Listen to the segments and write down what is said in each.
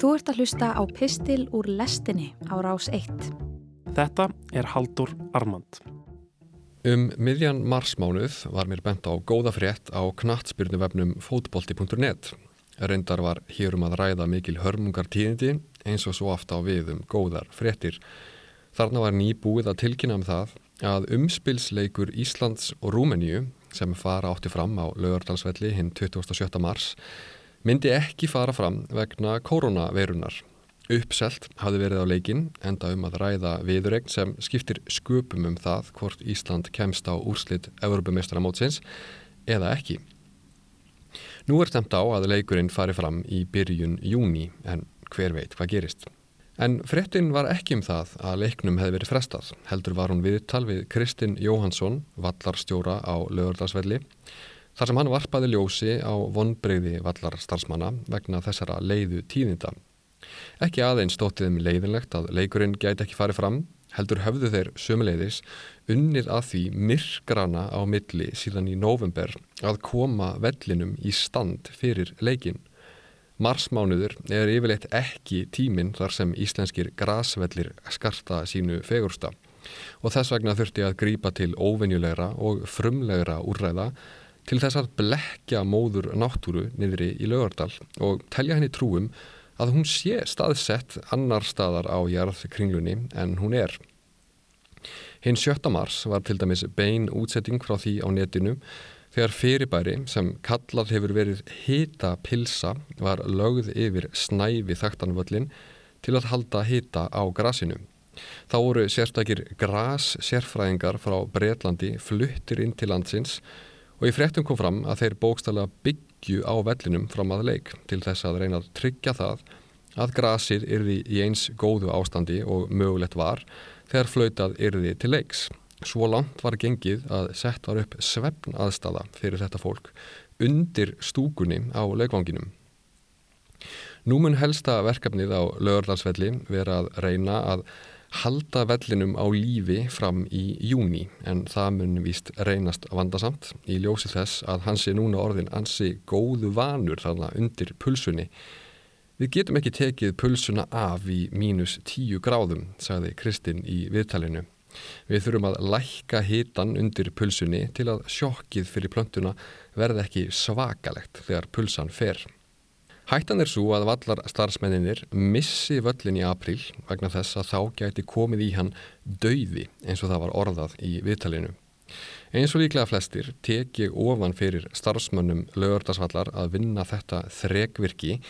Þú ert að hlusta á Pistil úr lestinni á rás 1. Þetta er Haldur Armand. Um miðjan marsmánuð var mér bent á góða frétt á knattspyrnuvefnum fótbolti.net. Reyndar var hér um að ræða mikil hörmungar tíðindi eins og svo aftur á við um góðar fréttir. Þarna var nýbúið að tilkynna um það að umspilsleikur Íslands og Rúmeníu sem fara átti fram á lögardalsvelli hinn 27. mars myndi ekki fara fram vegna koronaveirunar. Uppselt hafði verið á leikin enda um að ræða viðuregn sem skiptir sköpum um það hvort Ísland kemst á úrslit Evropamestramótsins eða ekki. Nú er stemt á að leikurinn fari fram í byrjun júni en hver veit hvað gerist. En fréttin var ekki um það að leiknum hefði verið frestað. Heldur var hún viðtal við Kristinn Jóhansson, vallarstjóra á lögurdagsvelli þar sem hann varpaði ljósi á vonbreyði vallar starfsmanna vegna þessara leiðu tíðinda. Ekki aðeins stóttið um leiðinlegt að leikurinn gæti ekki farið fram, heldur höfðu þeir sömuleiðis unnið að því myrkrana á milli síðan í november að koma vellinum í stand fyrir leikin. Marsmánuður er yfirleitt ekki tíminn þar sem íslenskir grasvellir skarta sínu fegursta og þess vegna þurfti að grípa til óvenjulegra og frumlegra úrræða til þess að blekja móður náttúru niðri í lögardal og telja henni trúum að hún sé staðsett annar staðar á jarðkringlunni en hún er. Hinn 7. mars var til dæmis bein útsetting frá því á netinu þegar fyrirbæri sem kallað hefur verið hita pilsa var lögð yfir snæfi þaktanvöllin til að halda hita á grasinu. Þá voru sérstakir gras sérfræðingar frá Breitlandi fluttir inn til landsins og í fréttum kom fram að þeir bókstala byggju á vellinum fram að leik til þess að reyna að tryggja það að grasir yrði í eins góðu ástandi og mögulegt var þegar flautað yrði til leiks. Svo langt var gengið að sett var upp svefn aðstala fyrir þetta fólk undir stúkunni á leikvanginum. Nú mun helsta verkefnið á lögurdagsvelli vera að reyna að halda vellinum á lífi fram í júni en það mun vist reynast vandasamt í ljósi þess að hans er núna orðin ansi góðu vanur þarna undir pulsunni. Við getum ekki tekið pulsuna af í mínus tíu gráðum, sagði Kristinn í viðtalinu. Við þurfum að lækka hitan undir pulsunni til að sjokkið fyrir plöntuna verði ekki svakalegt þegar pulsan fer. Hættan er svo að vallar starfsmenninir missi völlin í april vegna þess að þá gæti komið í hann dauði eins og það var orðað í viðtalinu. Eins og líklega flestir teki ofan fyrir starfsmönnum lögurdagsvallar að vinna þetta þrekvirki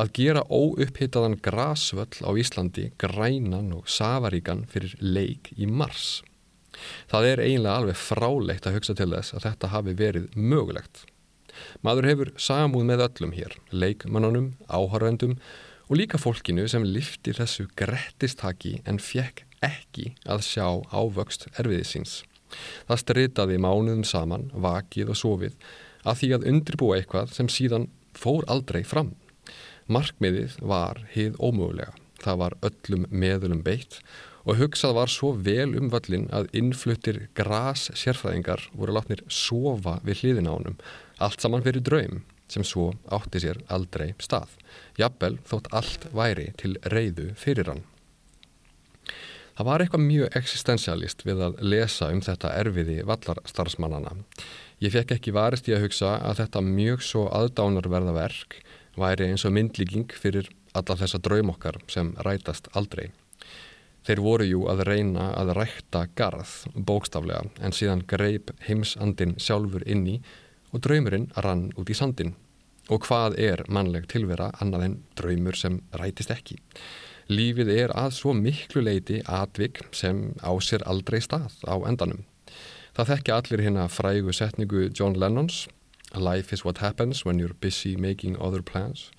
að gera óupphittaðan grasvöll á Íslandi grænan og safaríkan fyrir leik í mars. Það er eiginlega alveg frálegt að hugsa til þess að þetta hafi verið mögulegt. Maður hefur samúð með öllum hér, leikmannunum, áhörvendum og líka fólkinu sem lifti þessu grettistaki en fjekk ekki að sjá ávöxt erfiðisins. Það stritaði mánuðum saman, vakið og sofið að því að undirbúa eitthvað sem síðan fór aldrei fram. Markmiðið var hið ómögulega. Það var öllum meðlum beitt og hugsað var svo vel um völlin að innfluttir gras sérfræðingar voru látnir sofa við hliðin á honum Allt saman fyrir draum sem svo átti sér aldrei stað. Jafnvel þótt allt væri til reyðu fyrir hann. Það var eitthvað mjög existentialist við að lesa um þetta erfiði vallarstarfsmannana. Ég fekk ekki varist í að hugsa að þetta mjög svo aðdánarverða verk væri eins og myndlíking fyrir alla þessa draumokkar sem rætast aldrei. Þeir voru jú að reyna að rækta garð bókstaflega en síðan greip heimsandin sjálfur inni og draumurinn rann út í sandin. Og hvað er mannleg tilvera annað en draumur sem rætist ekki? Lífið er að svo miklu leiti atvik sem á sér aldrei stað á endanum. Það þekki allir hérna frægu setningu John Lennons Life is what happens when you're busy making other plans.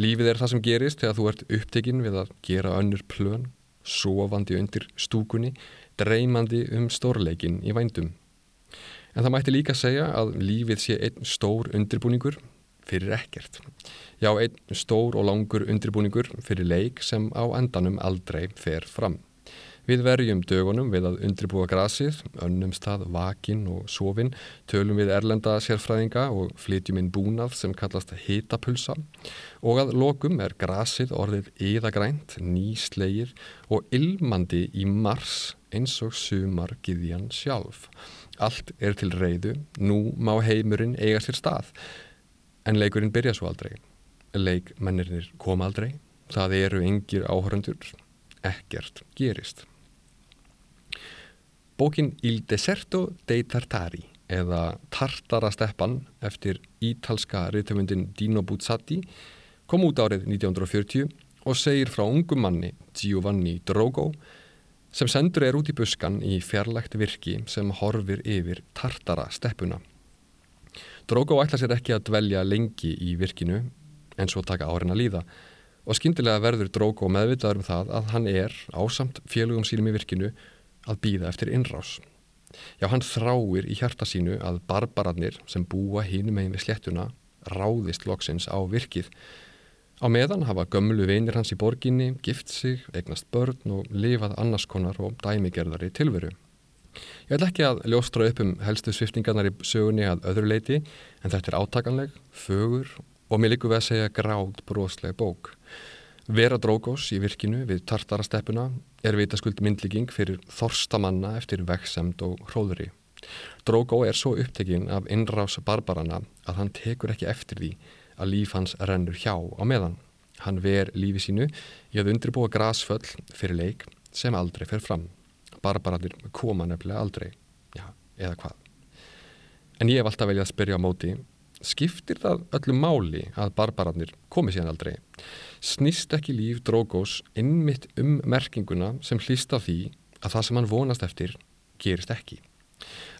Lífið er það sem gerist þegar þú ert upptekinn við að gera önnur plön, sofandi undir stúkunni, dreymandi um stórleikin í vændum. En það mætti líka segja að lífið sé einn stór undirbúningur fyrir ekkert. Já, einn stór og langur undirbúningur fyrir leik sem á endanum aldrei fer fram. Við verjum dögunum við að undribúa grasið, önnum stað, vakin og sofin, tölum við erlenda sérfræðinga og flytjum inn búnað sem kallast hitapulsa og að lokum er grasið orðið yðagrænt, nýslegir og ilmandi í mars eins og sumar giðjan sjálf. Allt er til reyðu, nú má heimurinn eiga sér stað, en leikurinn byrja svo aldrei. Leikmennir koma aldrei, það eru yngir áhörundur, ekkert gerist. Bókin Il Deserto dei Tartari eða Tartarasteppan eftir ítalska reytumundin Dino Buzzati kom út árið 1940 og segir frá ungum manni Giovanni Drogo sem sendur er út í buskan í fjarlægt virki sem horfir yfir Tartarasteppuna. Drogo ætla sér ekki að dvelja lengi í virkinu en svo taka árin að líða og skindilega verður Drogo meðvitaður um það að hann er ásamt félugum sínum í virkinu að býða eftir innrás. Já, hann þráir í hjarta sínu að barbararnir sem búa hínum megin við sléttuna ráðist loksins á virkið. Á meðan hafa gömlu vinir hans í borginni, gift sig, eignast börn og lifað annarskonar og dæmigerðari tilveru. Ég ætla ekki að ljóstra upp um helstu sviftingarnar í sögunni að öðru leiti en þetta er átakanleg, fögur og mér líku við að segja gráð brosleg bók. Vera Drógós í virkinu við Tartarasteppuna er vitaskuld myndlíking fyrir þorstamanna eftir veksemd og hróðuri. Drógó er svo upptekinn af innrás barbarana að hann tekur ekki eftir því að líf hans rennur hjá á meðan. Hann ver lífi sínu í að undribúa grasföll fyrir leik sem aldrei fer fram. Barbaranir koma nefnilega aldrei. Já, eða hvað. En ég hef alltaf veljað að spyrja á móti skiptir það öllu máli að barbaranir komi síðan aldrei snýst ekki líf Drógós innmitt um merkinguna sem hlýsta því að það sem hann vonast eftir gerist ekki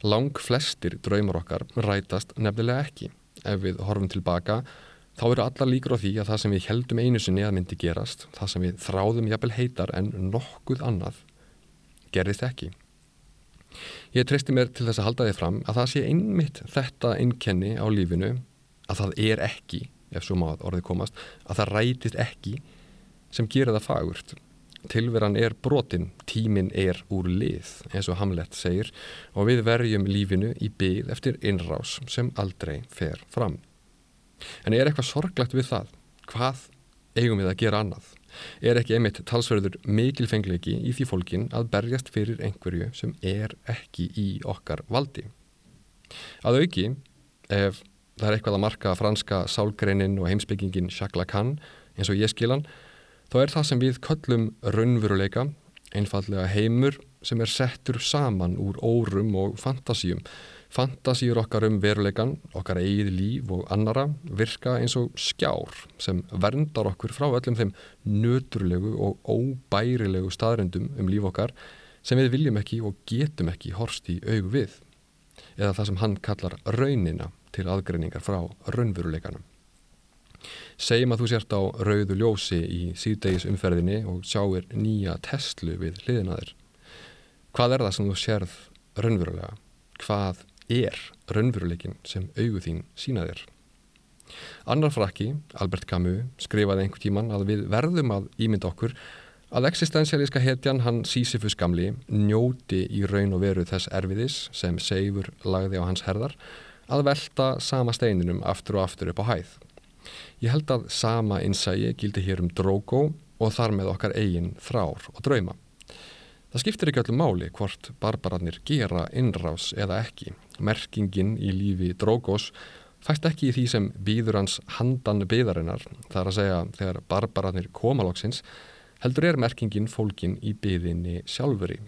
lang flestir draumar okkar rætast nefnilega ekki ef við horfum tilbaka þá eru allar líkur á því að það sem við heldum einu sinni að myndi gerast það sem við þráðum jafnvel heitar en nokkuð annað gerist ekki Ég treysti mér til þess að halda þið fram að það sé einmitt þetta innkenni á lífinu að það er ekki, ef svo maður orðið komast, að það rætist ekki sem gerir það fagurt. Tilveran er brotin, tímin er úr lið, eins og Hamlet segir, og við verjum lífinu í byggð eftir innrás sem aldrei fer fram. En er eitthvað sorglegt við það? Hvað eigum við að gera annað? er ekki einmitt talsverður mikilfengleiki í því fólkin að berjast fyrir einhverju sem er ekki í okkar valdi. Að auki, ef það er eitthvað að marka franska sálgreinin og heimsbyggingin Jacques Lacan eins og ég skilan, þá er það sem við köllum raunveruleika, einfallega heimur sem er settur saman úr órum og fantasíum Fantasíur okkar um veruleikan, okkar eigið líf og annara virka eins og skjár sem verndar okkur frá öllum þeim nöturlegu og óbærilegu staðrendum um líf okkar sem við viljum ekki og getum ekki horst í augu við. Eða það sem hann kallar raunina til aðgreiningar frá raunveruleikanum. Segjum að þú sért á rauðu ljósi í síðdegis umferðinni og sjáir nýja Tesla við hliðinaðir. Hvað er það sem þú sérð raunverulega? Hvað er raunveruleikin sem augu þín sína þér. Annar frakki, Albert Camus, skrifaði einhver tíman að við verðum að ímynda okkur að eksistensialíska hetjan hann Sísifus gamli njóti í raun og veru þess erfiðis sem Seifur lagði á hans herðar að velta sama steininum aftur og aftur upp á hæð. Ég held að sama innsægi gildi hér um Drogo og þar með okkar eigin þrár og drauma. Það skiptir ekki öllum máli hvort barbararnir gera innrás eða ekki. Merkingin í lífi Drógós fæst ekki í því sem býður hans handan byðarinnar, það er að segja þegar barbararnir komalóksins, heldur er merkingin fólkin í byðinni sjálfuri.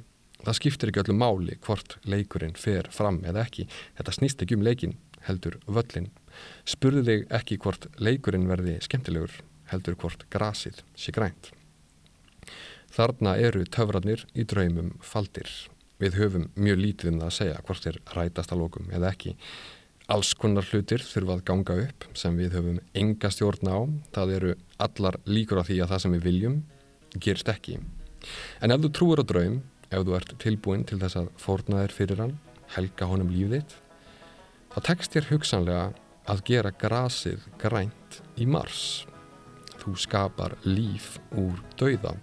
Það skiptir ekki öllum máli hvort leikurinn fer fram eða ekki. Þetta snýst ekki um leikin, heldur völlin. Spurðu þig ekki hvort leikurinn verði skemmtilegur, heldur hvort grasið sé grænt. Þarna eru töfrarnir í draumum faldir. Við höfum mjög lítið um það að segja hvort þeir rætast að lókum eða ekki. Alls konar hlutir þurfa að ganga upp sem við höfum enga stjórn á. Það eru allar líkur á því að það sem við viljum gerist ekki. En ef þú trúur á draum, ef þú ert tilbúin til þess að forna þér fyrir hann, helga honum lífið þitt, þá tekst þér hugsanlega að gera grasið grænt í mars. Þú skapar líf úr dauða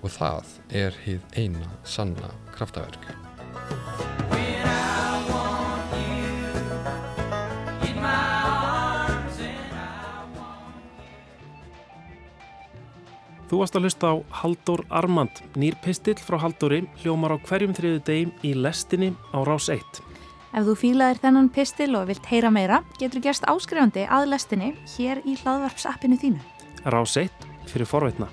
og það er hið eina sanna kraftaverk. Þú varst að hlusta á Haldur Armand, nýr pistill frá Halduri, hljómar á hverjum þriðu degim í lestinni á Rás 1. Ef þú fílaðir þennan pistil og vilt heyra meira, getur gerst áskrifandi að lestinni hér í hlaðvarpsappinu þínu. 1 fyrir forveitna.